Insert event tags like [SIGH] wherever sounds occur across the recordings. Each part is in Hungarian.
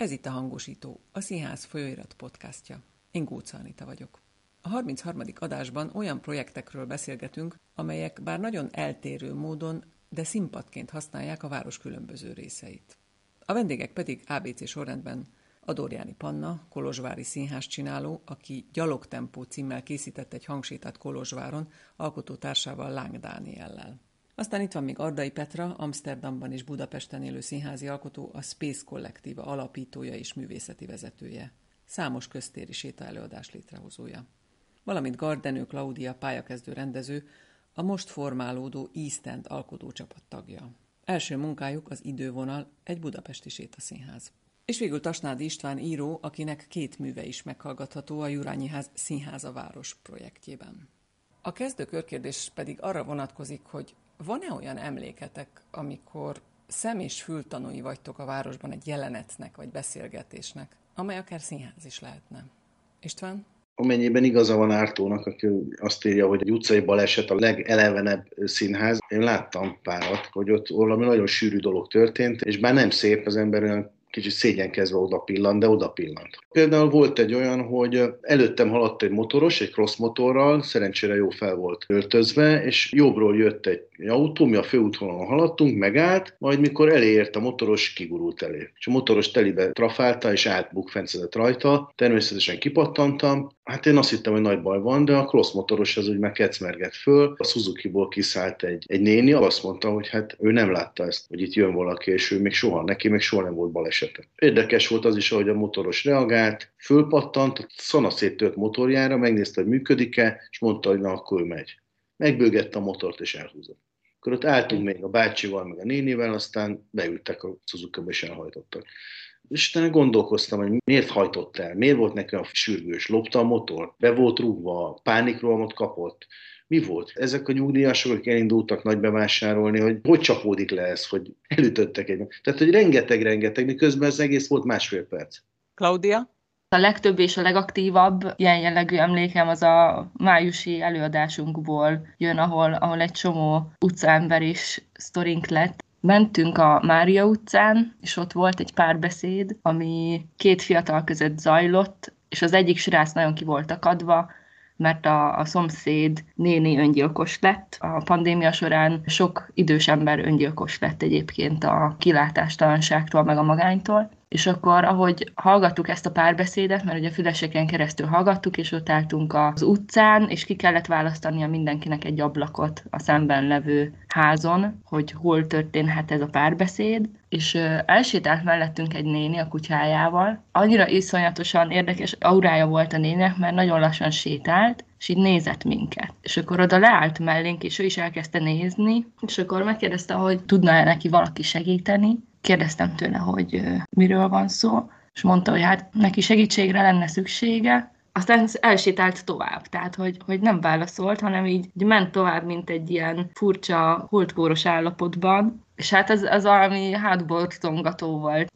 Ez itt a Hangosító, a Színház folyóirat podcastja. Én Góca Anita vagyok. A 33. adásban olyan projektekről beszélgetünk, amelyek bár nagyon eltérő módon, de színpadként használják a város különböző részeit. A vendégek pedig ABC sorrendben Adorjáni Panna, Kolozsvári színház csináló, aki Gyalogtempó címmel készített egy hangsétát Kolozsváron, alkotótársával Láng Dániellel. Aztán itt van még Ardai Petra, Amsterdamban és Budapesten élő színházi alkotó, a Space Kollektíva alapítója és művészeti vezetője. Számos köztéri sétaelőadás létrehozója. Valamint Gardenő Claudia pályakezdő rendező, a most formálódó East End alkotócsapat tagja. Első munkájuk az idővonal, egy budapesti sétaszínház. És végül Tasnádi István író, akinek két műve is meghallgatható a Jurányi Ház Színháza Város projektjében. A kezdő körkérdés pedig arra vonatkozik, hogy van-e olyan emléketek, amikor szem és fültanúi vagytok a városban egy jelenetnek vagy beszélgetésnek, amely akár színház is lehetne? István? amennyiben igaza van Ártónak, aki azt írja, hogy egy utcai baleset a legelevenebb színház. Én láttam párat, hogy ott valami nagyon sűrű dolog történt, és bár nem szép, az ember olyan kicsit szégyenkezve oda pillant, de oda pillant. Például volt egy olyan, hogy előttem haladt egy motoros, egy cross motorral, szerencsére jó fel volt öltözve, és jobbról jött egy autó, mi a főútvonalon haladtunk, megállt, majd mikor elért a motoros, kigurult elé. És a motoros telibe trafálta, és átbukfencedett rajta. Természetesen kipattantam. Hát én azt hittem, hogy nagy baj van, de a cross motoros az úgy meg kecmergett föl. A Suzuki-ból kiszállt egy, egy néni, azt mondta, hogy hát ő nem látta ezt, hogy itt jön valaki, és ő még soha, neki még soha nem volt baleset. Érdekes volt az is, hogy a motoros reagált, fölpattant, szanaszét tört motorjára, megnézte, hogy működik-e, és mondta, hogy na, akkor ő megy. Megbőgette a motort, és elhúzott. Akkor ott álltunk még a bácsival, meg a nénivel, aztán beültek a suzuki és elhajtottak. És utána gondolkoztam, hogy miért hajtott el, miért volt neki a sürgős, lopta a motor, be volt rúgva, pánikrohamot kapott, mi volt? Ezek a nyugdíjasok, akik elindultak nagy bevásárolni, hogy hogy csapódik le ez, hogy elütöttek egy. Tehát, hogy rengeteg-rengeteg, miközben az egész volt másfél perc. Claudia? A legtöbb és a legaktívabb ilyen jellegű emlékem az a májusi előadásunkból jön, ahol, ahol egy csomó utcaember is sztorink lett. Mentünk a Mária utcán, és ott volt egy párbeszéd, ami két fiatal között zajlott, és az egyik srác nagyon ki volt akadva, mert a, a szomszéd néni öngyilkos lett. A pandémia során sok idős ember öngyilkos lett egyébként a kilátástalanságtól, meg a magánytól és akkor, ahogy hallgattuk ezt a párbeszédet, mert ugye füleseken keresztül hallgattuk, és ott álltunk az utcán, és ki kellett választania mindenkinek egy ablakot a szemben levő házon, hogy hol történhet ez a párbeszéd, és elsétált mellettünk egy néni a kutyájával. Annyira iszonyatosan érdekes aurája volt a nének, mert nagyon lassan sétált, és így nézett minket. És akkor oda leállt mellénk, és ő is elkezdte nézni, és akkor megkérdezte, hogy tudna-e neki valaki segíteni, kérdeztem tőle, hogy miről van szó, és mondta, hogy hát neki segítségre lenne szüksége, aztán elsétált tovább, tehát hogy, hogy nem válaszolt, hanem így, így ment tovább, mint egy ilyen furcsa, holdkóros állapotban, és hát az, az valami hátborzongató volt.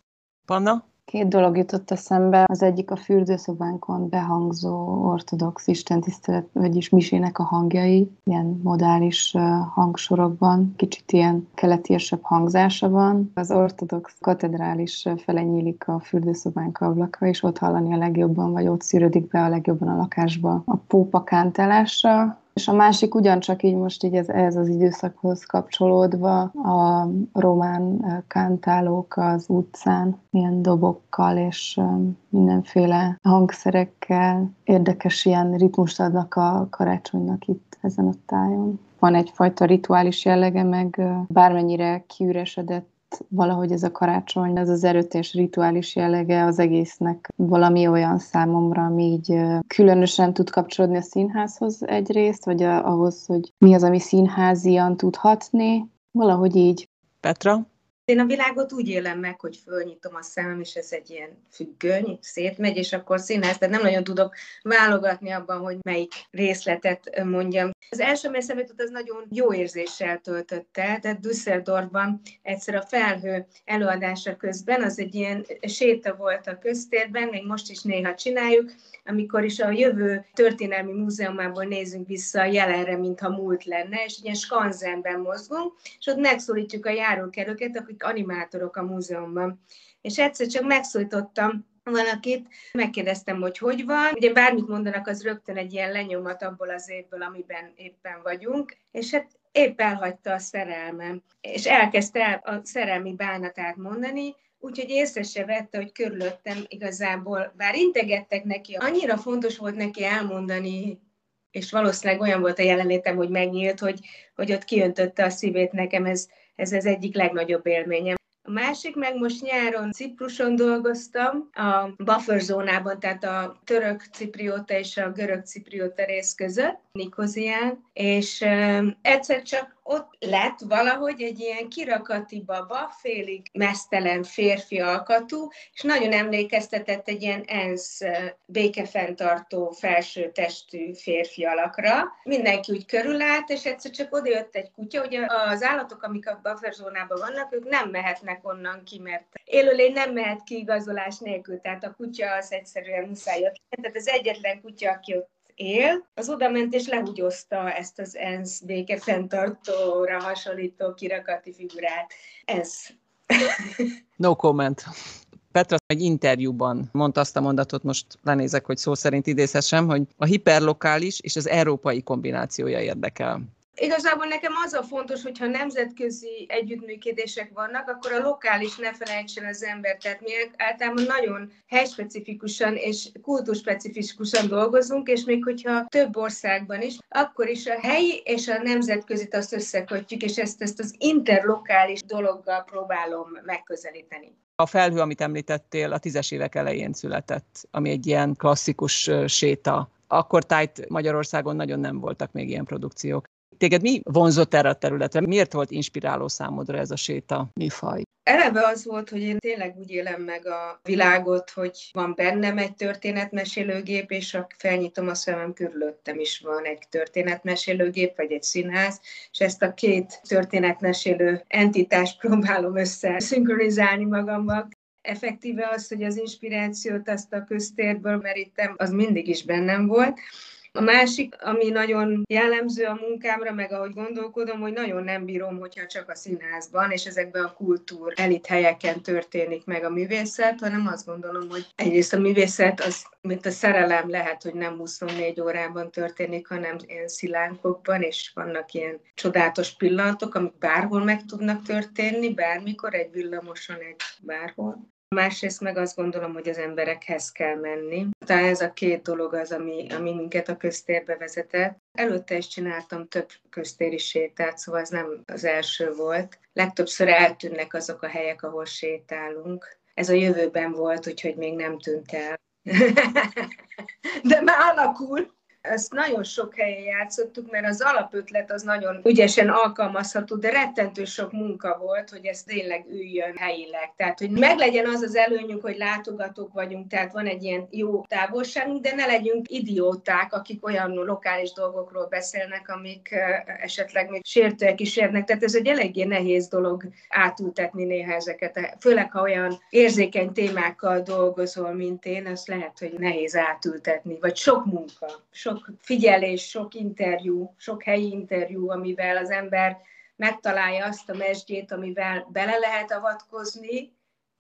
Panna? Két dolog jutott eszembe. Az egyik a fürdőszobánkon behangzó ortodox istentisztelet, vagyis misének a hangjai, ilyen modális hangsorokban, kicsit ilyen keletiesebb hangzása van. Az ortodox katedrális fele nyílik a fürdőszobánk ablaka, és ott hallani a legjobban, vagy ott szűrődik be a legjobban a lakásba a pópa kántálásra, és a másik ugyancsak így most így ez, ez az időszakhoz kapcsolódva a román kántálók az utcán, ilyen dobokkal és mindenféle hangszerekkel érdekes ilyen ritmust adnak a karácsonynak itt ezen a tájon. Van egyfajta rituális jellege, meg bármennyire kiüresedett valahogy ez a karácsony, ez az erőteljes rituális jellege az egésznek valami olyan számomra, ami így különösen tud kapcsolódni a színházhoz egyrészt, vagy ahhoz, hogy mi az, ami színházian tud hatni, valahogy így. Petra? Én a világot úgy élem meg, hogy fölnyitom a szemem, és ez egy ilyen függöny, szétmegy, és akkor színház, tehát nem nagyon tudok válogatni abban, hogy melyik részletet mondjam. Az első, ami eszembe az nagyon jó érzéssel töltött el, tehát Düsseldorfban egyszer a felhő előadása közben, az egy ilyen séta volt a köztérben, még most is néha csináljuk, amikor is a jövő történelmi múzeumából nézünk vissza a jelenre, mintha múlt lenne, és ilyen skanzenben mozgunk, és ott megszólítjuk a járókerőket, akik animátorok a múzeumban. És egyszer csak megszólítottam valakit, megkérdeztem, hogy hogy van. Ugye bármit mondanak, az rögtön egy ilyen lenyomat abból az évből, amiben éppen vagyunk, és hát épp elhagyta a szerelmem, és elkezdte a szerelmi bánatát mondani, úgyhogy észre se vette, hogy körülöttem igazából, bár integettek neki, annyira fontos volt neki elmondani, és valószínűleg olyan volt a jelenlétem, hogy megnyílt, hogy, hogy ott kiöntötte a szívét nekem, ez, ez az egyik legnagyobb élményem. A másik meg most nyáron Cipruson dolgoztam, a buffer zónában, tehát a török ciprióta és a görög ciprióta rész között, Nikozián, és egyszer csak ott lett valahogy egy ilyen kirakati baba, félig mesztelen férfi alkatú, és nagyon emlékeztetett egy ilyen ENSZ békefenntartó felső testű férfi alakra. Mindenki úgy körülállt, és egyszer csak odajött egy kutya. Ugye az állatok, amik a bufferzónában vannak, ők nem mehetnek onnan ki, mert élőlény nem mehet ki igazolás nélkül, tehát a kutya az egyszerűen muszáj jött. Tehát az egyetlen kutya, aki ott él, az oda ment és lehúgyozta ezt az ENSZ békefenntartóra hasonlító kirakati figurát. Ez. [LAUGHS] No comment. Petra egy interjúban mondta azt a mondatot, most lenézek, hogy szó szerint idézhessem, hogy a hiperlokális és az európai kombinációja érdekel. Igazából nekem az a fontos, hogyha nemzetközi együttműködések vannak, akkor a lokális ne felejtsen az ember. Tehát mi általában nagyon helyspecifikusan és kultúrspecifikusan dolgozunk, és még hogyha több országban is, akkor is a helyi és a nemzetközit azt összekötjük, és ezt, ezt az interlokális dologgal próbálom megközelíteni. A felhő, amit említettél, a tízes évek elején született, ami egy ilyen klasszikus séta akkor tájt Magyarországon nagyon nem voltak még ilyen produkciók. Téged mi vonzott erre a területre? Miért volt inspiráló számodra ez a séta műfaj? Eleve az volt, hogy én tényleg úgy élem meg a világot, hogy van bennem egy történetmesélőgép, és felnyitom a szemem, körülöttem is van egy történetmesélőgép, vagy egy színház, és ezt a két történetmesélő entitást próbálom össze szinkronizálni magamba effektíve az, hogy az inspirációt azt a köztérből merítem, az mindig is bennem volt. A másik, ami nagyon jellemző a munkámra, meg ahogy gondolkodom, hogy nagyon nem bírom, hogyha csak a színházban és ezekben a kultúr elit helyeken történik meg a művészet, hanem azt gondolom, hogy egyrészt a művészet az, mint a szerelem lehet, hogy nem 24 órában történik, hanem ilyen szilánkokban, és vannak ilyen csodálatos pillanatok, amik bárhol meg tudnak történni, bármikor, egy villamoson, egy bárhol. Másrészt meg azt gondolom, hogy az emberekhez kell menni. Tehát ez a két dolog az, ami, ami minket a köztérbe vezetett. Előtte is csináltam több köztéri sétát, szóval ez nem az első volt. Legtöbbször eltűnnek azok a helyek, ahol sétálunk. Ez a jövőben volt, úgyhogy még nem tűnt el. [LAUGHS] De már alakul ezt nagyon sok helyen játszottuk, mert az alapötlet az nagyon ügyesen alkalmazható, de rettentő sok munka volt, hogy ez tényleg üljön helyileg. Tehát, hogy meglegyen az az előnyünk, hogy látogatók vagyunk, tehát van egy ilyen jó távolságunk, de ne legyünk idióták, akik olyan lokális dolgokról beszélnek, amik esetleg még sértőek is érnek. Tehát ez egy eléggé nehéz dolog átültetni néha ezeket, főleg ha olyan érzékeny témákkal dolgozol, mint én, az lehet, hogy nehéz átültetni, vagy sok munka, sok sok figyelés, sok interjú, sok helyi interjú, amivel az ember megtalálja azt a mesdjét, amivel bele lehet avatkozni,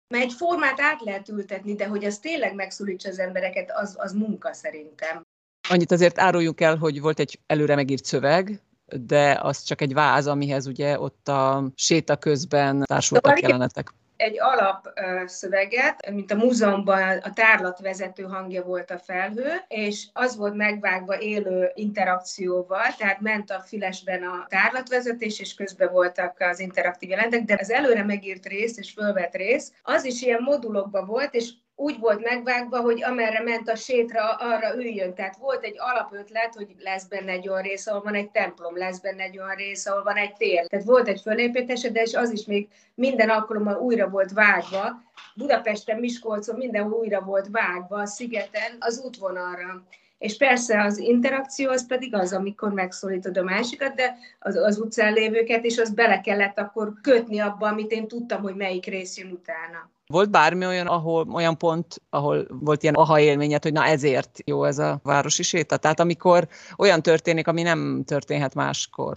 mert egy formát át lehet ültetni, de hogy az tényleg megszólítsa az embereket, az, az munka szerintem. Annyit azért áruljuk el, hogy volt egy előre megírt szöveg, de az csak egy váz, amihez ugye ott a séta közben társultak szóval jelenetek egy alapszöveget, mint a múzeumban a tárlatvezető hangja volt a felhő, és az volt megvágva élő interakcióval, tehát ment a fülesben a tárlatvezetés, és közben voltak az interaktív jelentek, de az előre megírt rész és fölvett rész, az is ilyen modulokban volt, és úgy volt megvágva, hogy amerre ment a sétra, arra üljön. Tehát volt egy alapötlet, hogy lesz benne egy olyan rész, ahol van egy templom, lesz benne egy olyan rész, ahol van egy tér. Tehát volt egy fölépítése, de és az is még minden alkalommal újra volt vágva. Budapesten, Miskolcon minden újra volt vágva, a szigeten, az útvonalra. És persze az interakció az pedig az, amikor megszólítod a másikat, de az, az utcán lévőket, és az bele kellett akkor kötni abba, amit én tudtam, hogy melyik rész jön utána. Volt bármi olyan, ahol, olyan pont, ahol volt ilyen aha élményed, hogy na ezért jó ez a városi séta? Tehát amikor olyan történik, ami nem történhet máskor.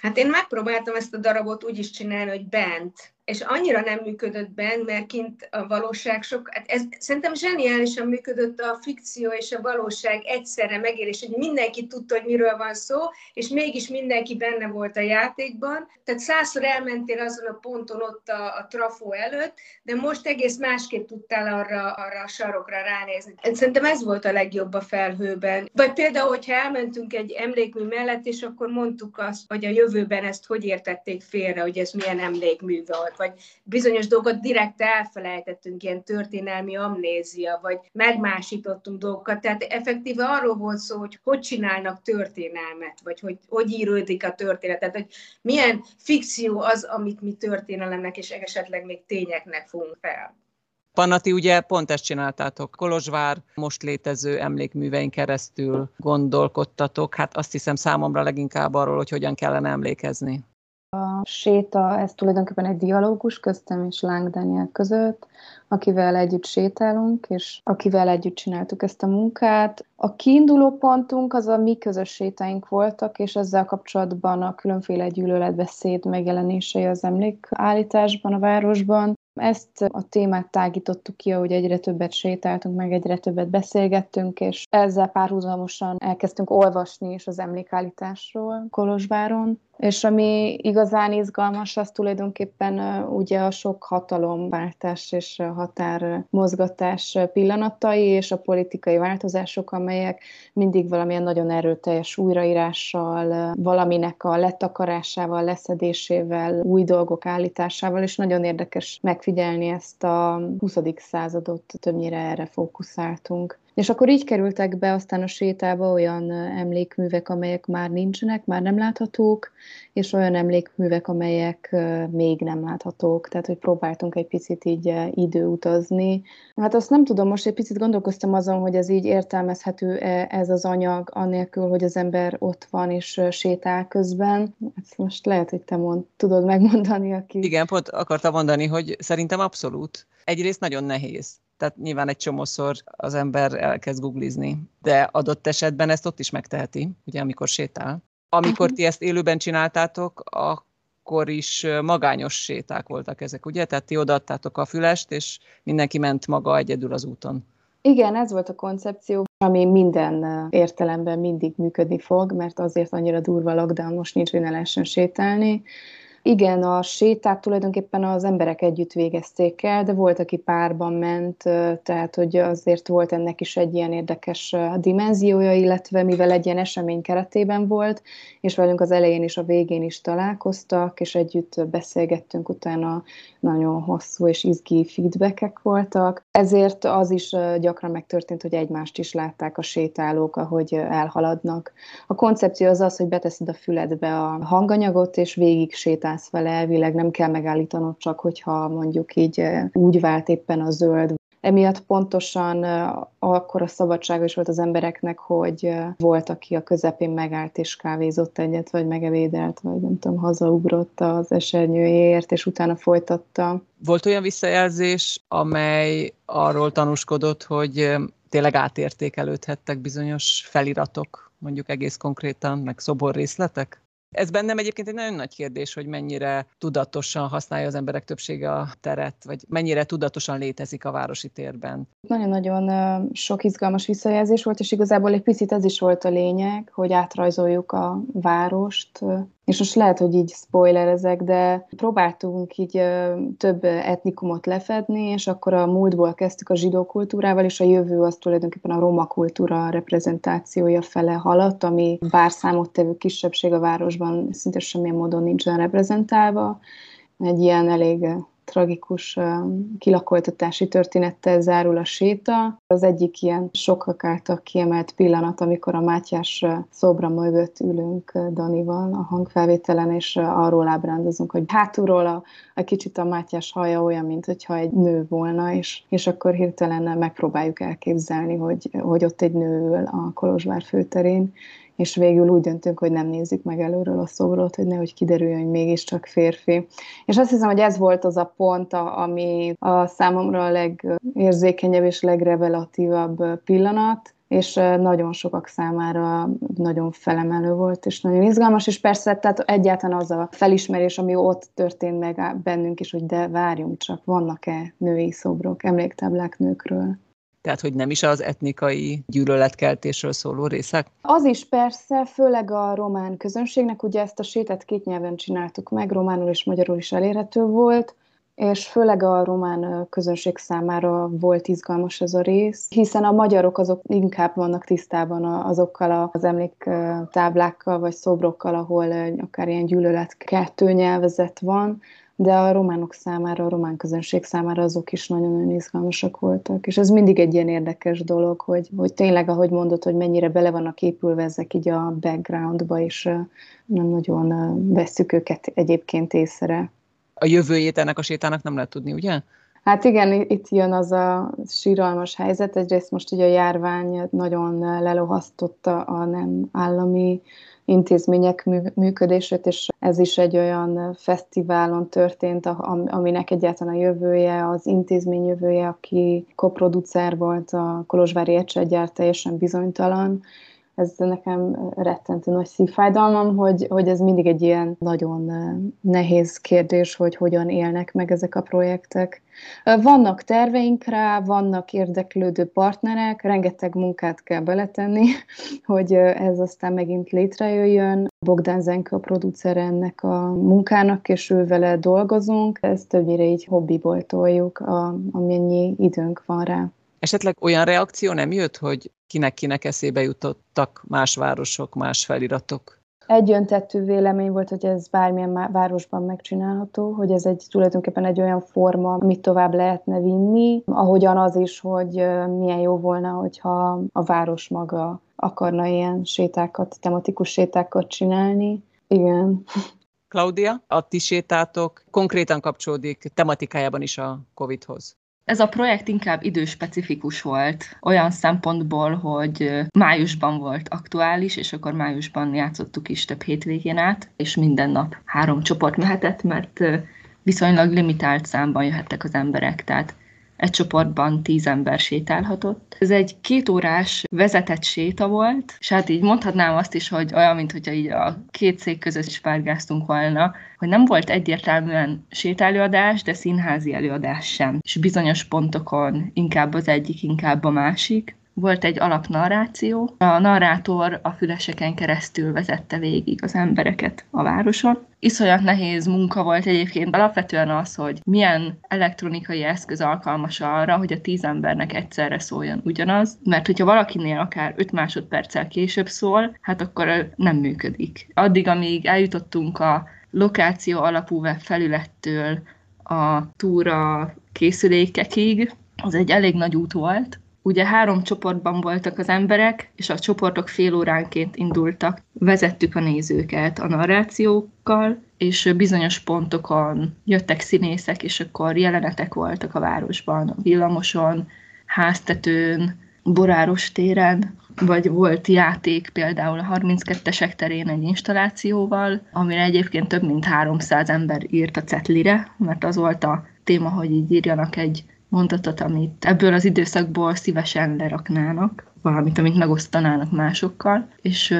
Hát én megpróbáltam ezt a darabot úgy is csinálni, hogy bent és annyira nem működött benne, mert kint a valóság sok, hát ez szerintem zseniálisan működött a fikció és a valóság egyszerre megélés, hogy mindenki tudta, hogy miről van szó, és mégis mindenki benne volt a játékban. Tehát százszor elmentél azon a ponton ott a, a trafó előtt, de most egész másképp tudtál arra, arra a sarokra ránézni. Szerintem ez volt a legjobb a felhőben. Vagy például, hogyha elmentünk egy emlékmű mellett, és akkor mondtuk azt, hogy a jövőben ezt hogy értették félre, hogy ez milyen emlékmű volt vagy bizonyos dolgot direkt elfelejtettünk, ilyen történelmi amnézia, vagy megmásítottunk dolgokat. Tehát effektíve arról volt szó, hogy hogy csinálnak történelmet, vagy hogy hogy íródik a történet. Tehát, hogy milyen fikció az, amit mi történelemnek és esetleg még tényeknek fogunk fel. Panati, ugye pont ezt csináltátok. Kolozsvár most létező emlékművein keresztül gondolkodtatok. Hát azt hiszem számomra leginkább arról, hogy hogyan kellene emlékezni. A séta, ez tulajdonképpen egy dialógus köztem és Láng Daniel között, akivel együtt sétálunk, és akivel együtt csináltuk ezt a munkát. A kiinduló pontunk az a mi közös sétáink voltak, és ezzel kapcsolatban a különféle gyűlöletbeszéd megjelenései az emlékállításban a városban. Ezt a témát tágítottuk ki, hogy egyre többet sétáltunk, meg egyre többet beszélgettünk, és ezzel párhuzamosan elkezdtünk olvasni is az emlékállításról Kolozsváron. És ami igazán izgalmas, az tulajdonképpen ugye a sok hatalomváltás és határmozgatás pillanatai, és a politikai változások, amelyek mindig valamilyen nagyon erőteljes újraírással, valaminek a letakarásával, leszedésével, új dolgok állításával, és nagyon érdekes megfigyelni ezt a 20. századot, többnyire erre fókuszáltunk. És akkor így kerültek be aztán a sétába olyan emlékművek, amelyek már nincsenek, már nem láthatók, és olyan emlékművek, amelyek még nem láthatók. Tehát, hogy próbáltunk egy picit így időutazni. Hát azt nem tudom, most egy picit gondolkoztam azon, hogy ez így értelmezhető -e ez az anyag, anélkül, hogy az ember ott van és sétál közben. Ezt most lehet, hogy te mond, tudod megmondani, aki... Igen, pont akartam mondani, hogy szerintem abszolút. Egyrészt nagyon nehéz tehát nyilván egy csomószor az ember elkezd googlizni, de adott esetben ezt ott is megteheti, ugye amikor sétál. Amikor ti ezt élőben csináltátok, akkor is magányos séták voltak ezek, ugye? Tehát ti odaadtátok a fülest, és mindenki ment maga egyedül az úton. Igen, ez volt a koncepció, ami minden értelemben mindig működni fog, mert azért annyira durva lockdown most nincs, hogy ne lehessen sétálni. Igen, a sétát tulajdonképpen az emberek együtt végezték el, de volt, aki párban ment, tehát hogy azért volt ennek is egy ilyen érdekes dimenziója, illetve mivel egy ilyen esemény keretében volt, és velünk az elején is, a végén is találkoztak, és együtt beszélgettünk, utána nagyon hosszú és izgi feedbackek voltak. Ezért az is gyakran megtörtént, hogy egymást is látták a sétálók, ahogy elhaladnak. A koncepció az az, hogy beteszed a füledbe a hanganyagot, és végig sétál állsz vele, elvileg nem kell megállítanod csak, hogyha mondjuk így úgy vált éppen a zöld. Emiatt pontosan akkor a szabadsága is volt az embereknek, hogy volt, aki a közepén megállt és kávézott egyet, vagy megevédelt, vagy nem tudom, hazaugrott az esernyőjéért, és utána folytatta. Volt olyan visszajelzés, amely arról tanúskodott, hogy tényleg átértékelődhettek bizonyos feliratok, mondjuk egész konkrétan, meg szoborrészletek? Ez bennem egyébként egy nagyon nagy kérdés, hogy mennyire tudatosan használja az emberek többsége a teret, vagy mennyire tudatosan létezik a városi térben. Nagyon-nagyon sok izgalmas visszajelzés volt, és igazából egy picit ez is volt a lényeg, hogy átrajzoljuk a várost, és most lehet, hogy így spoilerezek, de próbáltunk így több etnikumot lefedni, és akkor a múltból kezdtük a zsidó kultúrával, és a jövő az tulajdonképpen a roma kultúra reprezentációja fele haladt, ami bár számottevő kisebbség a városban szinte semmilyen módon nincsen reprezentálva. Egy ilyen elég tragikus kilakoltatási történettel zárul a séta. Az egyik ilyen sokak által kiemelt pillanat, amikor a Mátyás szobra mögött ülünk Danival a hangfelvételen, és arról ábrándozunk, hogy hátulról a, a kicsit a Mátyás haja olyan, mint hogyha egy nő volna, és, és akkor hirtelen megpróbáljuk elképzelni, hogy, hogy ott egy nő ül a Kolozsvár főterén, és végül úgy döntünk, hogy nem nézzük meg előről a szobrot, hogy nehogy kiderüljön, hogy mégiscsak férfi. És azt hiszem, hogy ez volt az a pont, ami a számomra a legérzékenyebb és legrevelatívabb pillanat, és nagyon sokak számára nagyon felemelő volt, és nagyon izgalmas, és persze tehát egyáltalán az a felismerés, ami ott történt meg bennünk is, hogy de várjunk csak, vannak-e női szobrok, emléktáblák nőkről. Tehát, hogy nem is az etnikai gyűlöletkeltésről szóló részek? Az is persze, főleg a román közönségnek, ugye ezt a sétát két nyelven csináltuk meg, románul és magyarul is elérhető volt, és főleg a román közönség számára volt izgalmas ez a rész, hiszen a magyarok azok inkább vannak tisztában azokkal az emléktáblákkal vagy szobrokkal, ahol akár ilyen gyűlöletkeltő nyelvezet van, de a románok számára, a román közönség számára azok is nagyon-nagyon izgalmasak voltak. És ez mindig egy ilyen érdekes dolog, hogy, hogy tényleg, ahogy mondod, hogy mennyire bele vannak épülve ezek így a backgroundba, és nem nagyon vesszük őket egyébként észre. A jövőjét ennek a sétának nem lehet tudni, ugye? Hát igen, itt jön az a síralmas helyzet. Egyrészt most ugye a járvány nagyon lelohasztotta a nem állami intézmények működését, és ez is egy olyan fesztiválon történt, aminek egyáltalán a jövője, az intézmény jövője, aki koproducer volt a Kolozsvári Ecsetgyár, teljesen bizonytalan, ez nekem rettentő nagy szívfájdalmam, hogy, hogy ez mindig egy ilyen nagyon nehéz kérdés, hogy hogyan élnek meg ezek a projektek. Vannak terveink rá, vannak érdeklődő partnerek, rengeteg munkát kell beletenni, [LAUGHS] hogy ez aztán megint létrejöjjön. Bogdán Zenke a producer ennek a munkának, és ő vele dolgozunk. Ezt többnyire így hobbiból toljuk, amennyi időnk van rá. Esetleg olyan reakció nem jött, hogy kinek-kinek eszébe jutottak más városok, más feliratok? Egyöntetű vélemény volt, hogy ez bármilyen városban megcsinálható, hogy ez egy tulajdonképpen egy olyan forma, amit tovább lehetne vinni, ahogyan az is, hogy milyen jó volna, hogyha a város maga akarna ilyen sétákat, tematikus sétákat csinálni. Igen. Claudia, a ti sétátok konkrétan kapcsolódik tematikájában is a COVID-hoz. Ez a projekt inkább időspecifikus volt, olyan szempontból, hogy májusban volt aktuális, és akkor májusban játszottuk is több hétvégén át, és minden nap három csoport mehetett, mert viszonylag limitált számban jöhettek az emberek, tehát egy csoportban tíz ember sétálhatott. Ez egy kétórás vezetett séta volt, és hát így mondhatnám azt is, hogy olyan, mint hogyha így a két szék között is párgáztunk volna, hogy nem volt egyértelműen sétálőadás, de színházi előadás sem. És bizonyos pontokon inkább az egyik, inkább a másik volt egy alapnarráció. A narrátor a füleseken keresztül vezette végig az embereket a városon. Iszonyat nehéz munka volt egyébként alapvetően az, hogy milyen elektronikai eszköz alkalmas arra, hogy a tíz embernek egyszerre szóljon ugyanaz, mert hogyha valakinél akár 5 másodperccel később szól, hát akkor nem működik. Addig, amíg eljutottunk a lokáció alapú felülettől a túra készülékekig, az egy elég nagy út volt, Ugye három csoportban voltak az emberek, és a csoportok fél óránként indultak. Vezettük a nézőket a narrációkkal, és bizonyos pontokon jöttek színészek, és akkor jelenetek voltak a városban, a villamoson, háztetőn, Boráros téren, vagy volt játék például a 32-esek terén egy installációval, amire egyébként több mint 300 ember írt a cetlire, mert az volt a téma, hogy így írjanak egy mondatot, amit ebből az időszakból szívesen leraknának, valamit, amit megosztanának másokkal, és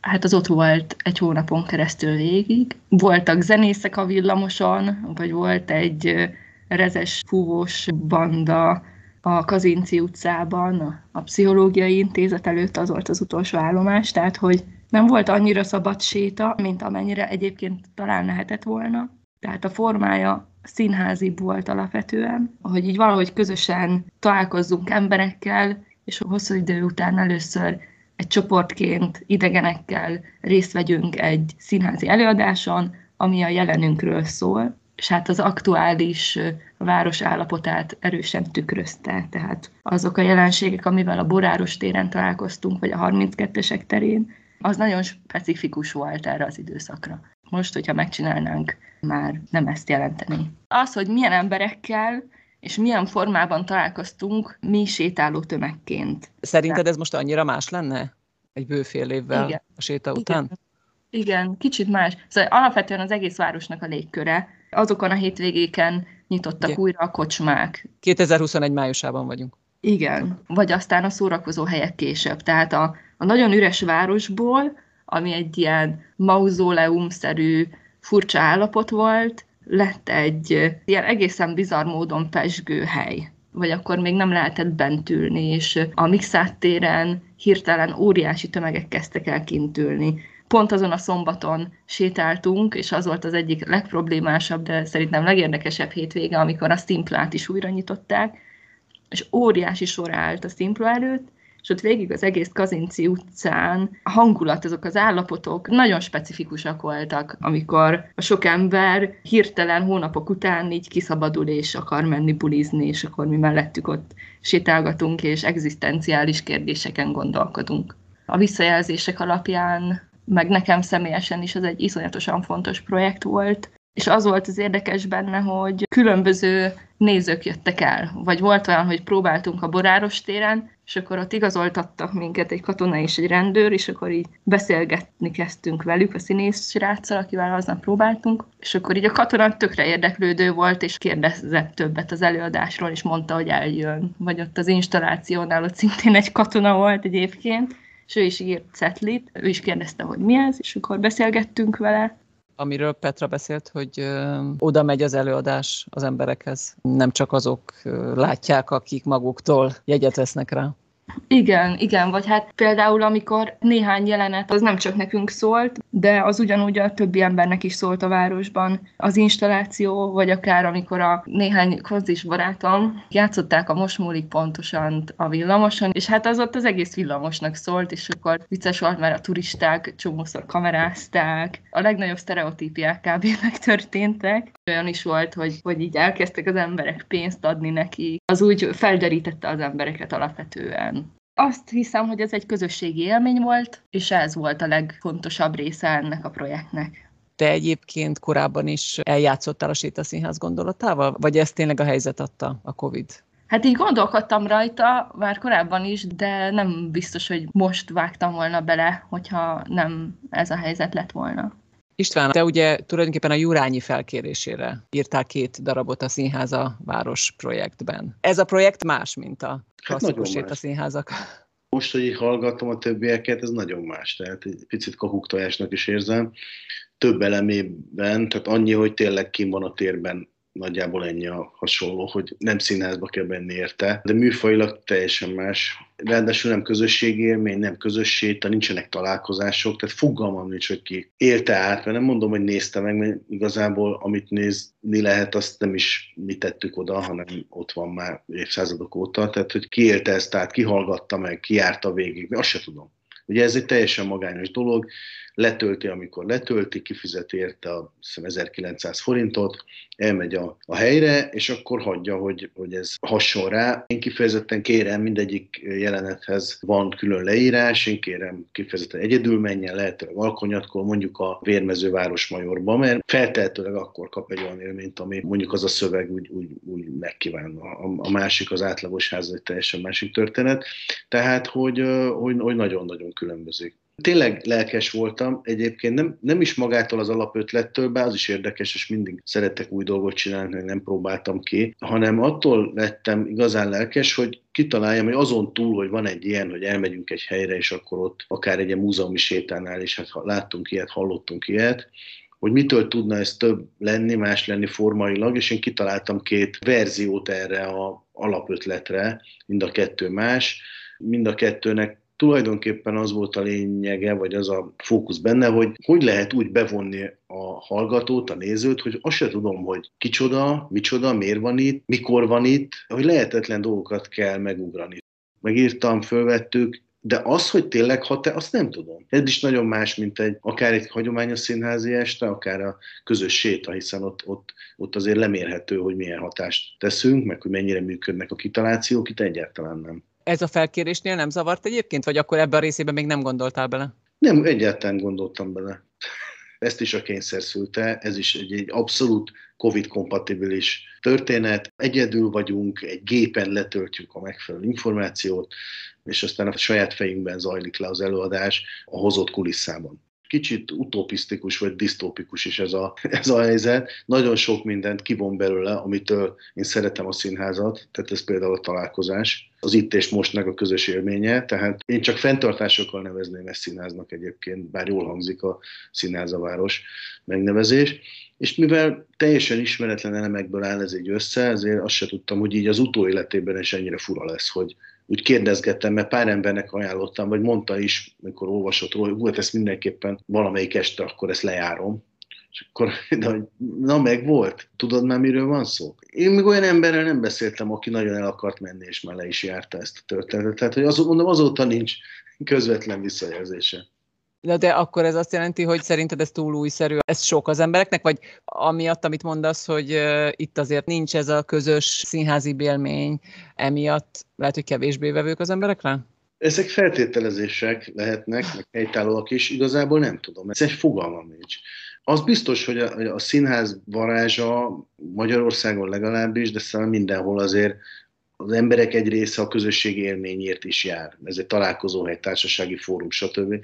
hát az ott volt egy hónapon keresztül végig. Voltak zenészek a villamoson, vagy volt egy rezes fúvós banda a Kazinci utcában, a Pszichológiai Intézet előtt az volt az utolsó állomás, tehát hogy nem volt annyira szabad séta, mint amennyire egyébként talán lehetett volna. Tehát a formája színházi volt alapvetően, hogy így valahogy közösen találkozzunk emberekkel, és hosszú idő után először egy csoportként idegenekkel részt vegyünk egy színházi előadáson, ami a jelenünkről szól, és hát az aktuális város állapotát erősen tükrözte. Tehát azok a jelenségek, amivel a Boráros téren találkoztunk, vagy a 32-esek terén, az nagyon specifikus volt erre az időszakra. Most, hogyha megcsinálnánk, már nem ezt jelenteni. Az, hogy milyen emberekkel és milyen formában találkoztunk mi sétáló tömegként. Szerinted ez most annyira más lenne? Egy bőfél évvel Igen. a séta után? Igen. Igen, kicsit más. Szóval alapvetően az egész városnak a légköre. Azokon a hétvégéken nyitottak Igen. újra a kocsmák. 2021 májusában vagyunk. Igen, vagy aztán a szórakozó helyek később. Tehát a, a nagyon üres városból, ami egy ilyen mauzóleum-szerű furcsa állapot volt, lett egy ilyen egészen bizarr módon pesgő hely vagy akkor még nem lehetett bent ülni, és a Mixát téren hirtelen óriási tömegek kezdtek el kint ülni. Pont azon a szombaton sétáltunk, és az volt az egyik legproblémásabb, de szerintem legérdekesebb hétvége, amikor a Stimplát is újra nyitották, és óriási sor állt a Stimpla előtt, ott végig az egész Kazinci utcán a hangulat, azok az állapotok nagyon specifikusak voltak, amikor a sok ember hirtelen hónapok után így kiszabadul és akar menni bulizni, és akkor mi mellettük ott sétálgatunk, és egzisztenciális kérdéseken gondolkodunk. A visszajelzések alapján, meg nekem személyesen is ez egy iszonyatosan fontos projekt volt, és az volt az érdekes benne, hogy különböző nézők jöttek el. Vagy volt olyan, hogy próbáltunk a Boráros téren, és akkor ott igazoltattak minket egy katona és egy rendőr, és akkor így beszélgetni kezdtünk velük, a színész sráccal, akivel aznap próbáltunk, és akkor így a katona tökre érdeklődő volt, és kérdezett többet az előadásról, és mondta, hogy eljön. Vagy ott az installációnál ott szintén egy katona volt egyébként, és ő is írt cetlit, ő is kérdezte, hogy mi ez, és akkor beszélgettünk vele, amiről Petra beszélt, hogy ö, oda megy az előadás az emberekhez. Nem csak azok ö, látják, akik maguktól jegyet vesznek rá. Igen, igen, vagy hát például amikor néhány jelenet az nem csak nekünk szólt, de az ugyanúgy a többi embernek is szólt a városban. Az installáció, vagy akár amikor a néhány konzis barátom játszották a Most múlik pontosan a villamoson, és hát az ott az egész villamosnak szólt, és akkor vicces volt, mert a turisták csomószor kamerázták, a legnagyobb sztereotípiák kb. megtörténtek. Olyan is volt, hogy, hogy így elkezdtek az emberek pénzt adni neki. Az úgy felderítette az embereket alapvetően. Azt hiszem, hogy ez egy közösségi élmény volt, és ez volt a legfontosabb része ennek a projektnek. Te egyébként korábban is eljátszottál a sétaszínház gondolatával, vagy ez tényleg a helyzet adta a Covid? Hát így gondolkodtam rajta már korábban is, de nem biztos, hogy most vágtam volna bele, hogyha nem ez a helyzet lett volna. István, te ugye tulajdonképpen a Jurányi felkérésére írtál két darabot a Színháza Város projektben. Ez a projekt más, mint a hát klasszikus hát színházak. Most, hogy így hallgatom a többieket, ez nagyon más. Tehát egy picit kahuktojásnak is érzem. Több elemében, tehát annyi, hogy tényleg kim van a térben nagyjából ennyi a hasonló, hogy nem színházba kell benni érte, de műfajilag teljesen más. Ráadásul nem közösségi élmény, nem közösség, tehát nincsenek találkozások, tehát fogalmam nincs, hogy ki élte át, mert nem mondom, hogy nézte meg, mert igazából amit nézni lehet, azt nem is mi tettük oda, hanem ott van már évszázadok óta, tehát hogy ki élte ezt át, ki hallgatta meg, ki járta végig, azt se tudom. Ugye ez egy teljesen magányos dolog, letölti, amikor letölti, kifizet érte a 1900 forintot, elmegy a, a helyre, és akkor hagyja, hogy, hogy ez hasonl rá. Én kifejezetten kérem, mindegyik jelenethez van külön leírás, én kérem kifejezetten egyedül menjen, lehetőleg alkonyatkor, mondjuk a Vérmezőváros Majorba, mert feltehetőleg akkor kap egy olyan élményt, ami mondjuk az a szöveg úgy, úgy, úgy megkíván. A, a másik, az átlagos ház egy teljesen másik történet. Tehát, hogy, hogy, hogy nagyon-nagyon különbözik. Tényleg lelkes voltam, egyébként nem, nem is magától az alapötlettől, bár az is érdekes, és mindig szeretek új dolgot csinálni, hogy nem próbáltam ki, hanem attól lettem igazán lelkes, hogy kitaláljam, hogy azon túl, hogy van egy ilyen, hogy elmegyünk egy helyre, és akkor ott akár egy ilyen múzeumi sétánál is, hát láttunk ilyet, hallottunk ilyet, hogy mitől tudna ez több lenni, más lenni formailag, és én kitaláltam két verziót erre a alapötletre, mind a kettő más, mind a kettőnek tulajdonképpen az volt a lényege, vagy az a fókusz benne, hogy hogy lehet úgy bevonni a hallgatót, a nézőt, hogy azt se tudom, hogy kicsoda, micsoda, miért van itt, mikor van itt, hogy lehetetlen dolgokat kell megugrani. Megírtam, fölvettük, de az, hogy tényleg hat-e, azt nem tudom. Ez is nagyon más, mint egy, akár egy hagyományos színházi este, akár a közös séta, hiszen ott, ott, ott azért lemérhető, hogy milyen hatást teszünk, meg hogy mennyire működnek a kitalációk, itt egyáltalán nem. Ez a felkérésnél nem zavart egyébként, vagy akkor ebben a részében még nem gondoltál bele? Nem, egyáltalán gondoltam bele. Ezt is a kényszer szülte, ez is egy, egy abszolút COVID-kompatibilis történet. Egyedül vagyunk, egy gépen letöltjük a megfelelő információt, és aztán a saját fejünkben zajlik le az előadás a hozott kulisszában. Kicsit utopisztikus vagy disztópikus is ez a, ez a helyzet. Nagyon sok mindent kivon belőle, amitől én szeretem a színházat, tehát ez például a találkozás, az itt és mostnak a közös élménye, tehát én csak fenntartásokkal nevezném ezt színháznak egyébként, bár jól hangzik a színházaváros megnevezés. És mivel teljesen ismeretlen elemekből áll ez egy össze, ezért azt se tudtam, hogy így az utóéletében is ennyire fura lesz, hogy úgy kérdezgettem, mert pár embernek ajánlottam, vagy mondta is, amikor olvasott róla, volt ezt mindenképpen valamelyik este, akkor ezt lejárom. És akkor, [LAUGHS] de, na meg volt, tudod már miről van szó? Én még olyan emberrel nem beszéltem, aki nagyon el akart menni, és már le is járta ezt a történetet. Tehát, hogy az, mondom, azóta nincs közvetlen visszajelzése. De, de akkor ez azt jelenti, hogy szerinted ez túl újszerű, ez sok az embereknek, vagy amiatt, amit mondasz, hogy itt azért nincs ez a közös színházi élmény, emiatt lehet, hogy kevésbé vevők az emberekre? Ezek feltételezések lehetnek, meg helytállóak is, igazából nem tudom, ez egy fogalmam nincs. Az biztos, hogy a, a színház varázsa Magyarországon legalábbis, de szerintem mindenhol azért az emberek egy része a közösségi élményért is jár. Ez egy találkozóhely, társasági fórum, stb.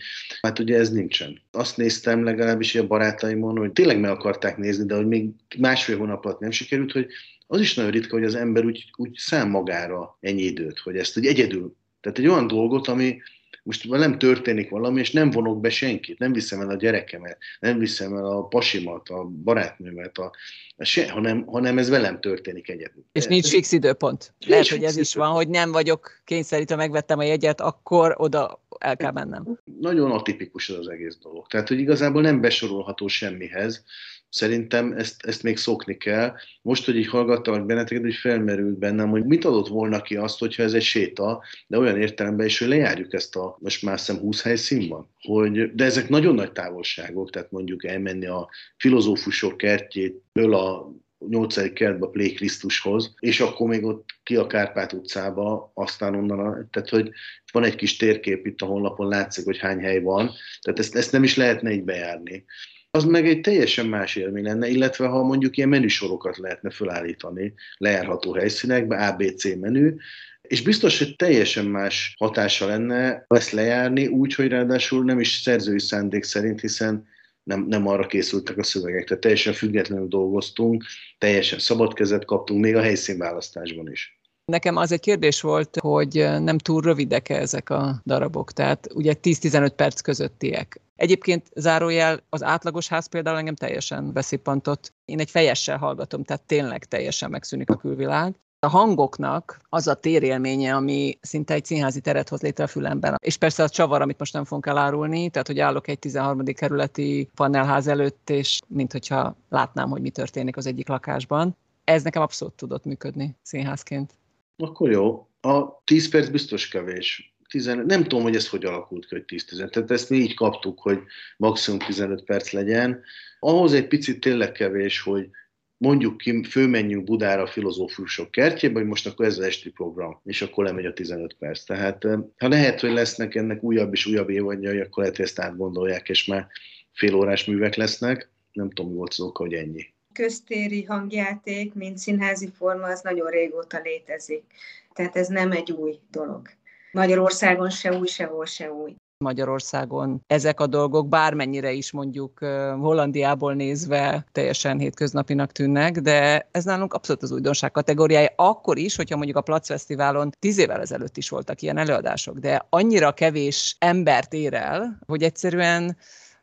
Hát ugye ez nincsen. Azt néztem legalábbis a barátaimon, hogy tényleg meg akarták nézni, de hogy még másfél hónap alatt nem sikerült, hogy az is nagyon ritka, hogy az ember úgy, úgy szám magára ennyi időt, hogy ezt hogy egyedül. Tehát egy olyan dolgot, ami, most nem történik valami, és nem vonok be senkit, nem viszem el a gyerekemet, nem viszem el a pasimat, a barátnőmet, a, a se, hanem, hanem ez velem történik egyedül. És nincs fix időpont. Nincs Lehet, hogy ez is van, hogy nem vagyok kényszerítve, megvettem a jegyet, akkor oda el kell mennem. Nagyon atipikus az egész dolog. Tehát, hogy igazából nem besorolható semmihez, Szerintem ezt, ezt még szokni kell. Most, hogy így hallgattalak benneteket, hogy felmerült bennem, hogy mit adott volna ki azt, hogyha ez egy séta, de olyan értelemben is, hogy lejárjuk ezt a, most már szem 20 helyszínban. Hogy, de ezek nagyon nagy távolságok, tehát mondjuk elmenni a filozófusok kertjétől a 8. kertbe Plé Krisztushoz, és akkor még ott ki a Kárpát utcába, aztán onnan, a, tehát hogy van egy kis térkép itt a honlapon, látszik, hogy hány hely van, tehát ezt, ezt nem is lehetne így bejárni az meg egy teljesen más élmény lenne, illetve ha mondjuk ilyen menüsorokat lehetne felállítani lejárható helyszínekbe, ABC menü, és biztos, hogy teljesen más hatása lenne ezt lejárni, úgy, hogy ráadásul nem is szerzői szándék szerint, hiszen nem, nem arra készültek a szövegek, tehát teljesen függetlenül dolgoztunk, teljesen szabad kezet kaptunk, még a helyszínválasztásban is. Nekem az egy kérdés volt, hogy nem túl rövidek -e ezek a darabok, tehát ugye 10-15 perc közöttiek. Egyébként zárójel az átlagos ház például engem teljesen beszippantott. Én egy fejessel hallgatom, tehát tényleg teljesen megszűnik a külvilág. A hangoknak az a térélménye, ami szinte egy színházi teret hoz létre a fülemben. És persze a csavar, amit most nem fogunk elárulni, tehát hogy állok egy 13. kerületi panelház előtt, és mintha látnám, hogy mi történik az egyik lakásban. Ez nekem abszolút tudott működni színházként. Akkor jó. A 10 perc biztos kevés 15, nem tudom, hogy ez hogy alakult ki, hogy 10-15, tehát ezt mi így kaptuk, hogy maximum 15 perc legyen. Ahhoz egy picit tényleg kevés, hogy mondjuk ki, főmenjünk Budára a filozófusok kertjébe, hogy most akkor ez az esti program, és akkor lemegy a 15 perc. Tehát ha lehet, hogy lesznek ennek újabb és újabb évadjai, akkor lehet, hogy ezt átgondolják, és már félórás művek lesznek. Nem tudom, mi volt az oka, hogy ennyi köztéri hangjáték, mint színházi forma, az nagyon régóta létezik. Tehát ez nem egy új dolog. Magyarországon se új, sehol se új. Magyarországon ezek a dolgok bármennyire is mondjuk Hollandiából nézve teljesen hétköznapinak tűnnek, de ez nálunk abszolút az újdonság kategóriája. Akkor is, hogyha mondjuk a Plac Fesztiválon tíz évvel ezelőtt is voltak ilyen előadások, de annyira kevés embert ér el, hogy egyszerűen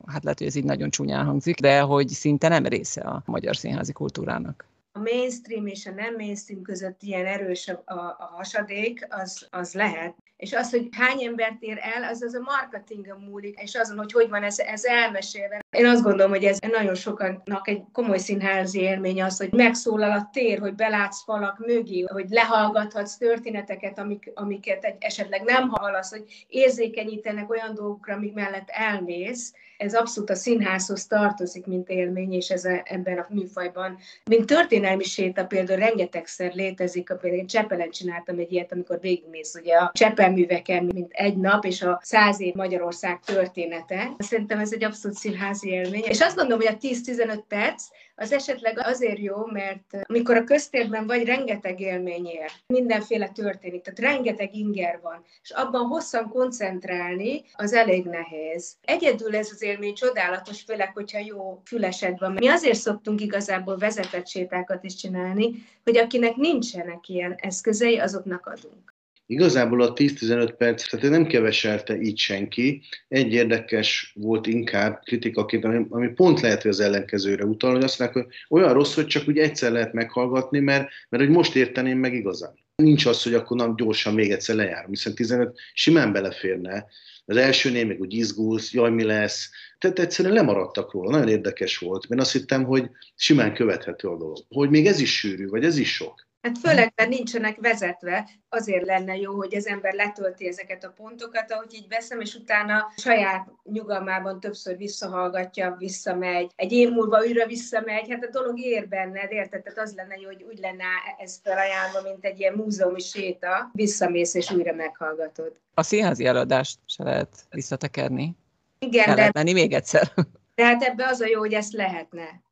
hát lehet, hogy ez így nagyon csúnyán hangzik, de hogy szinte nem része a magyar színházi kultúrának a mainstream és a nem mainstream között ilyen erős a, a, a hasadék, az, az lehet. És az, hogy hány embert ér el, az az a marketingon múlik, és azon, hogy hogy van ez, ez elmesélve. Én azt gondolom, hogy ez nagyon sokannak egy komoly színházi élmény az, hogy megszólal a tér, hogy belátsz falak mögé, hogy lehallgathatsz történeteket, amik, amiket egy, esetleg nem hallasz, hogy érzékenyítenek olyan dolgokra, amik mellett elmész. Ez abszolút a színházhoz tartozik, mint élmény, és ez a, ebben a műfajban. Mint történelmi séta például rengetegszer létezik, például én Csepelen csináltam egy ilyet, amikor végigmész ugye a Csepel műveken, mint egy nap, és a száz év Magyarország története. Szerintem ez egy abszolút színház színházi élmény. És azt gondolom, hogy a 10-15 perc az esetleg azért jó, mert amikor a köztérben vagy, rengeteg élmény ér, mindenféle történik, tehát rengeteg inger van, és abban hosszan koncentrálni, az elég nehéz. Egyedül ez az élmény csodálatos, főleg, hogyha jó fülesed van. Mi azért szoktunk igazából vezetett sétákat is csinálni, hogy akinek nincsenek ilyen eszközei, azoknak adunk. Igazából a 10-15 perc, tehát nem keveselte így senki. Egy érdekes volt inkább kritikaként, ami, ami pont lehet, hogy az ellenkezőre utal, hogy azt mondják, hogy olyan rossz, hogy csak úgy egyszer lehet meghallgatni, mert, mert hogy most érteném meg igazán. Nincs az, hogy akkor nem gyorsan még egyszer lejárom, hiszen 15 simán beleférne. Az elsőnél még úgy izgulsz, jaj, mi lesz. Tehát egyszerűen lemaradtak róla. Nagyon érdekes volt. Én azt hittem, hogy simán követhető a dolog. Hogy még ez is sűrű, vagy ez is sok. Hát főleg, mert nincsenek vezetve, azért lenne jó, hogy az ember letölti ezeket a pontokat, ahogy így veszem, és utána saját nyugalmában többször visszahallgatja, visszamegy, egy év múlva újra visszamegy, hát a dolog ér benned, érted? Tehát az lenne jó, hogy úgy lenne ez felajánlva, mint egy ilyen múzeumi séta, visszamész és újra meghallgatod. A színházi eladást se lehet visszatekerni. Igen, Kell de, menni még egyszer. de hát ebbe az a jó, hogy ezt lehetne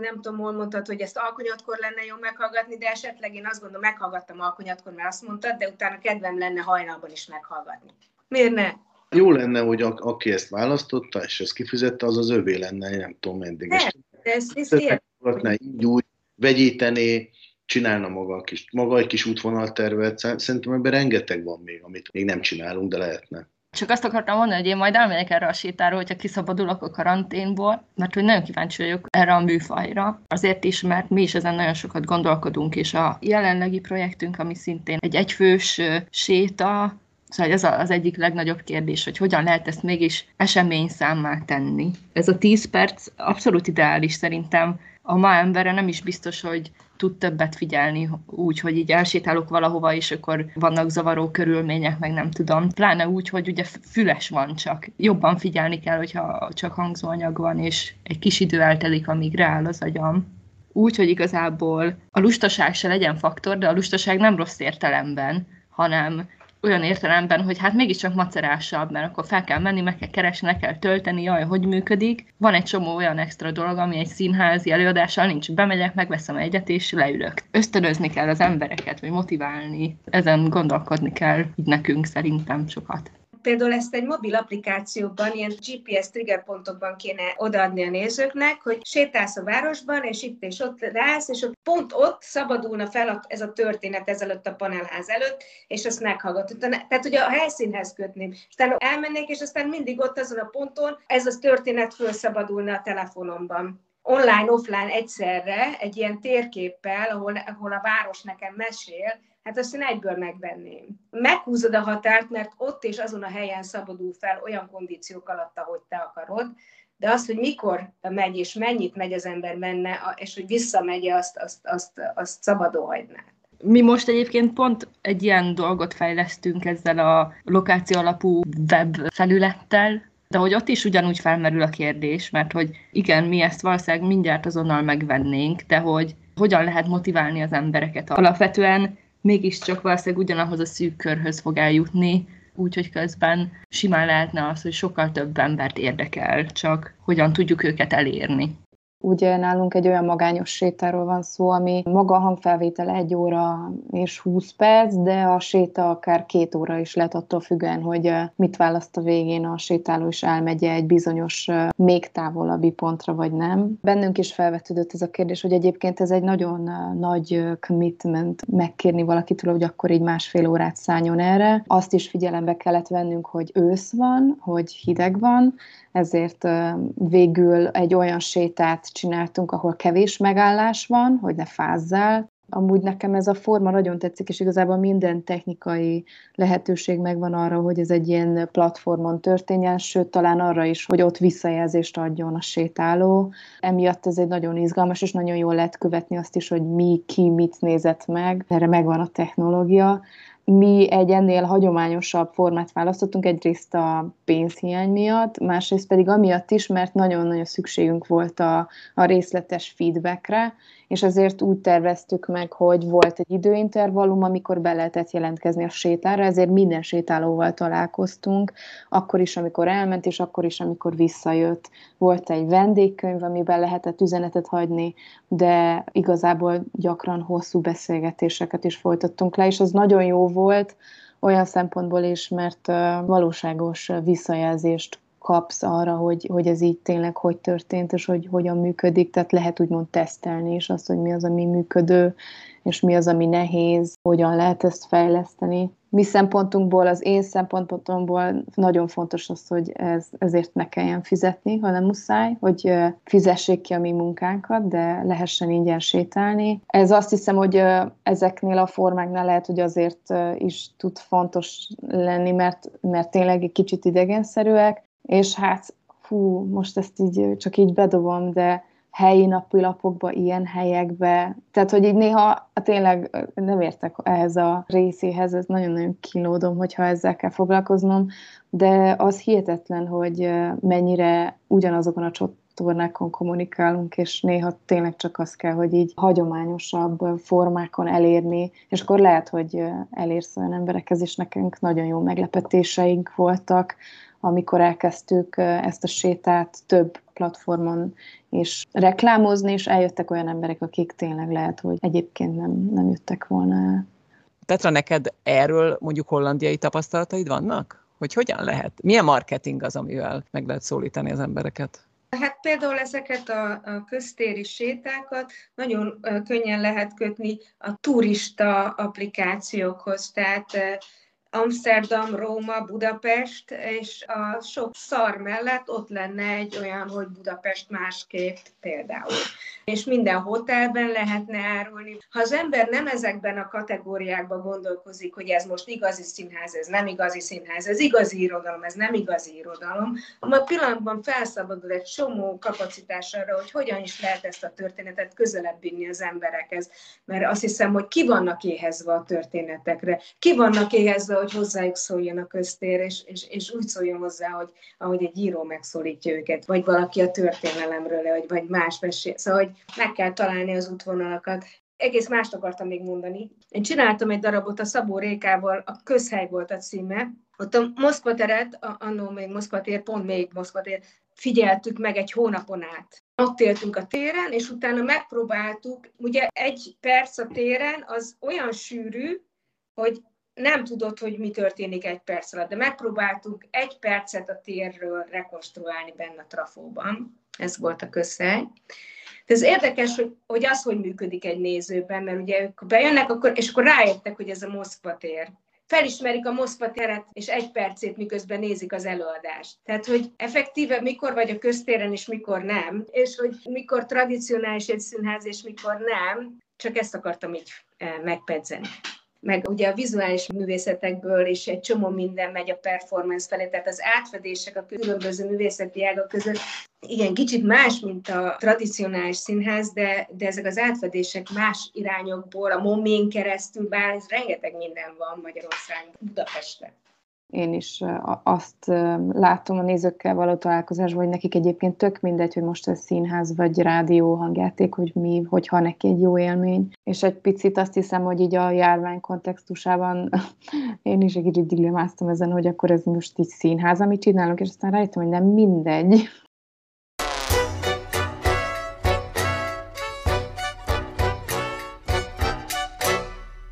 nem tudom, hol mondtad, hogy ezt alkonyatkor lenne jó meghallgatni, de esetleg én azt gondolom, meghallgattam alkonyatkor, mert azt mondtad, de utána kedvem lenne hajnalban is meghallgatni. Miért ne? Jó lenne, hogy a, aki ezt választotta, és ezt kifizette, az az övé lenne, én nem tudom meddig. Ne, de ezt Meghallgatná így úgy, vegyítené, csinálna maga, a kis, maga egy kis útvonaltervet. Szerintem ebben rengeteg van még, amit még nem csinálunk, de lehetne. Csak azt akartam mondani, hogy én majd elmegyek erre a sétára, hogyha kiszabadulok a karanténból, mert hogy nagyon kíváncsi vagyok erre a műfajra. Azért is, mert mi is ezen nagyon sokat gondolkodunk, és a jelenlegi projektünk, ami szintén egy egyfős séta, Szóval ez az egyik legnagyobb kérdés, hogy hogyan lehet ezt mégis esemény számmá tenni. Ez a 10 perc abszolút ideális szerintem. A ma embere nem is biztos, hogy tud többet figyelni úgy, hogy így elsétálok valahova, és akkor vannak zavaró körülmények, meg nem tudom. Pláne úgy, hogy ugye füles van csak. Jobban figyelni kell, hogyha csak hangzóanyag van, és egy kis idő eltelik, amíg rááll az agyam. Úgy, hogy igazából a lustaság se legyen faktor, de a lustaság nem rossz értelemben, hanem olyan értelemben, hogy hát mégiscsak macerásabb, mert akkor fel kell menni, meg kell keresni, le kell tölteni, jaj, hogy működik. Van egy csomó olyan extra dolog, ami egy színházi előadással nincs. Bemegyek, megveszem egyet, és leülök. Ösztönözni kell az embereket, vagy motiválni. Ezen gondolkodni kell így nekünk szerintem sokat például ezt egy mobil applikációban, ilyen GPS triggerpontokban kéne odaadni a nézőknek, hogy sétálsz a városban, és itt és ott rász, és ott pont ott szabadulna fel ez a történet ezelőtt a panelház előtt, és azt meghallgatod. Tehát ugye a helyszínhez kötném. Aztán elmennék, és aztán mindig ott azon a ponton ez a történet felszabadulna a telefonomban online, offline egyszerre, egy ilyen térképpel, ahol, ahol a város nekem mesél, hát azt én egyből megvenném. Meghúzod a határt, mert ott és azon a helyen szabadul fel olyan kondíciók alatt, ahogy te akarod, de az, hogy mikor megy és mennyit megy az ember menne, és hogy visszamegy, azt, azt, azt, azt szabadon hagynád. Mi most egyébként pont egy ilyen dolgot fejlesztünk ezzel a lokáció alapú web felülettel, de hogy ott is ugyanúgy felmerül a kérdés, mert hogy igen, mi ezt valószínűleg mindjárt azonnal megvennénk, de hogy hogyan lehet motiválni az embereket. Alapvetően mégiscsak valószínűleg ugyanahoz a szűk körhöz fog eljutni, úgyhogy közben simán lehetne az, hogy sokkal több embert érdekel, csak hogyan tudjuk őket elérni. Ugye nálunk egy olyan magányos sétáról van szó, ami maga a hangfelvétele egy óra és 20 perc, de a séta akár két óra is lehet attól függően, hogy mit választ a végén a sétáló is elmegy egy bizonyos még távolabbi pontra, vagy nem. Bennünk is felvetődött ez a kérdés, hogy egyébként ez egy nagyon nagy commitment megkérni valakitől, hogy akkor így másfél órát szálljon erre. Azt is figyelembe kellett vennünk, hogy ősz van, hogy hideg van, ezért végül egy olyan sétát csináltunk, ahol kevés megállás van, hogy ne fázzál. Amúgy nekem ez a forma nagyon tetszik, és igazából minden technikai lehetőség megvan arra, hogy ez egy ilyen platformon történjen, sőt talán arra is, hogy ott visszajelzést adjon a sétáló. Emiatt ez egy nagyon izgalmas, és nagyon jól lehet követni azt is, hogy mi, ki, mit nézett meg. Erre megvan a technológia mi egy ennél hagyományosabb formát választottunk, egyrészt a pénzhiány miatt, másrészt pedig amiatt is, mert nagyon-nagyon szükségünk volt a, a részletes feedbackre, és ezért úgy terveztük meg, hogy volt egy időintervallum, amikor be lehetett jelentkezni a sétára, ezért minden sétálóval találkoztunk, akkor is, amikor elment, és akkor is, amikor visszajött. Volt egy vendégkönyv, amiben lehetett üzenetet hagyni, de igazából gyakran hosszú beszélgetéseket is folytattunk le, és az nagyon jó volt, olyan szempontból is, mert valóságos visszajelzést kapsz arra, hogy, hogy ez így tényleg hogy történt, és hogy hogyan működik, tehát lehet úgymond tesztelni is azt, hogy mi az, ami működő, és mi az, ami nehéz, hogyan lehet ezt fejleszteni. Mi szempontunkból, az én szempontomból nagyon fontos az, hogy ez, ezért ne kelljen fizetni, hanem muszáj, hogy fizessék ki a mi munkánkat, de lehessen ingyen sétálni. Ez azt hiszem, hogy ezeknél a formáknál lehet, hogy azért is tud fontos lenni, mert, mert tényleg egy kicsit idegenszerűek, és hát fú, most ezt így csak így bedobom, de helyi napilapokba, ilyen helyekbe, tehát hogy így néha tényleg nem értek ehhez a részéhez, ez nagyon-nagyon kínlódom, hogyha ezzel kell foglalkoznom, de az hihetetlen, hogy mennyire ugyanazokon a csatornákon kommunikálunk, és néha tényleg csak az kell, hogy így hagyományosabb formákon elérni, és akkor lehet, hogy elérsz olyan emberekhez, és nekünk nagyon jó meglepetéseink voltak, amikor elkezdtük ezt a sétát több platformon és reklámozni, és eljöttek olyan emberek, akik tényleg lehet, hogy egyébként nem, nem jöttek volna el. Tetra, neked erről mondjuk hollandiai tapasztalataid vannak? Hogy hogyan lehet? Milyen marketing az, amivel meg lehet szólítani az embereket? Hát például ezeket a, a köztéri sétákat nagyon könnyen lehet kötni a turista applikációkhoz, tehát Amsterdam, Róma, Budapest, és a sok szar mellett ott lenne egy olyan, hogy Budapest másképp például. És minden hotelben lehetne árulni. Ha az ember nem ezekben a kategóriákban gondolkozik, hogy ez most igazi színház, ez nem igazi színház, ez igazi irodalom, ez nem igazi irodalom, a pillanatban felszabadul egy csomó kapacitás arra, hogy hogyan is lehet ezt a történetet közelebb vinni az emberekhez. Mert azt hiszem, hogy ki vannak éhezve a történetekre, ki vannak éhezve hogy hozzájuk szóljon a köztér, és, és, és úgy szóljon hozzá, hogy ahogy egy író megszólítja őket, vagy valaki a történelemről, vagy, vagy más mesél. Szóval, hogy meg kell találni az útvonalakat. Egész mást akartam még mondani. Én csináltam egy darabot a Szabó Rékával, a Közhely volt a címe, ott a Moszkva teret, annó még Moszkva tér, pont még Moszkva tér, figyeltük meg egy hónapon át. Ott éltünk a téren, és utána megpróbáltuk, ugye egy perc a téren az olyan sűrű, hogy nem tudod, hogy mi történik egy perc alatt, de megpróbáltuk egy percet a térről rekonstruálni benne a trafóban. Ez volt a közhely. De ez érdekes, hogy, hogy az, hogy működik egy nézőben, mert ugye ők bejönnek, akkor, és akkor rájöttek, hogy ez a Moszkva tér. Felismerik a Moszkva teret, és egy percét miközben nézik az előadást. Tehát, hogy effektíve mikor vagy a köztéren, és mikor nem, és hogy mikor tradicionális egy színház, és mikor nem, csak ezt akartam így eh, megpedzeni meg ugye a vizuális művészetekből is egy csomó minden megy a performance felé, tehát az átfedések a különböző művészeti ágak között igen, kicsit más, mint a tradicionális színház, de, de ezek az átfedések más irányokból, a momén keresztül, bár ez rengeteg minden van Magyarországon, Budapesten én is azt látom a nézőkkel való találkozásban, hogy nekik egyébként tök mindegy, hogy most ez színház vagy rádió hangjáték, hogy mi, hogyha neki egy jó élmény. És egy picit azt hiszem, hogy így a járvány kontextusában [LAUGHS] én is egy kicsit dilemmáztam ezen, hogy akkor ez most így színház, amit csinálunk, és aztán rájöttem, hogy nem mindegy.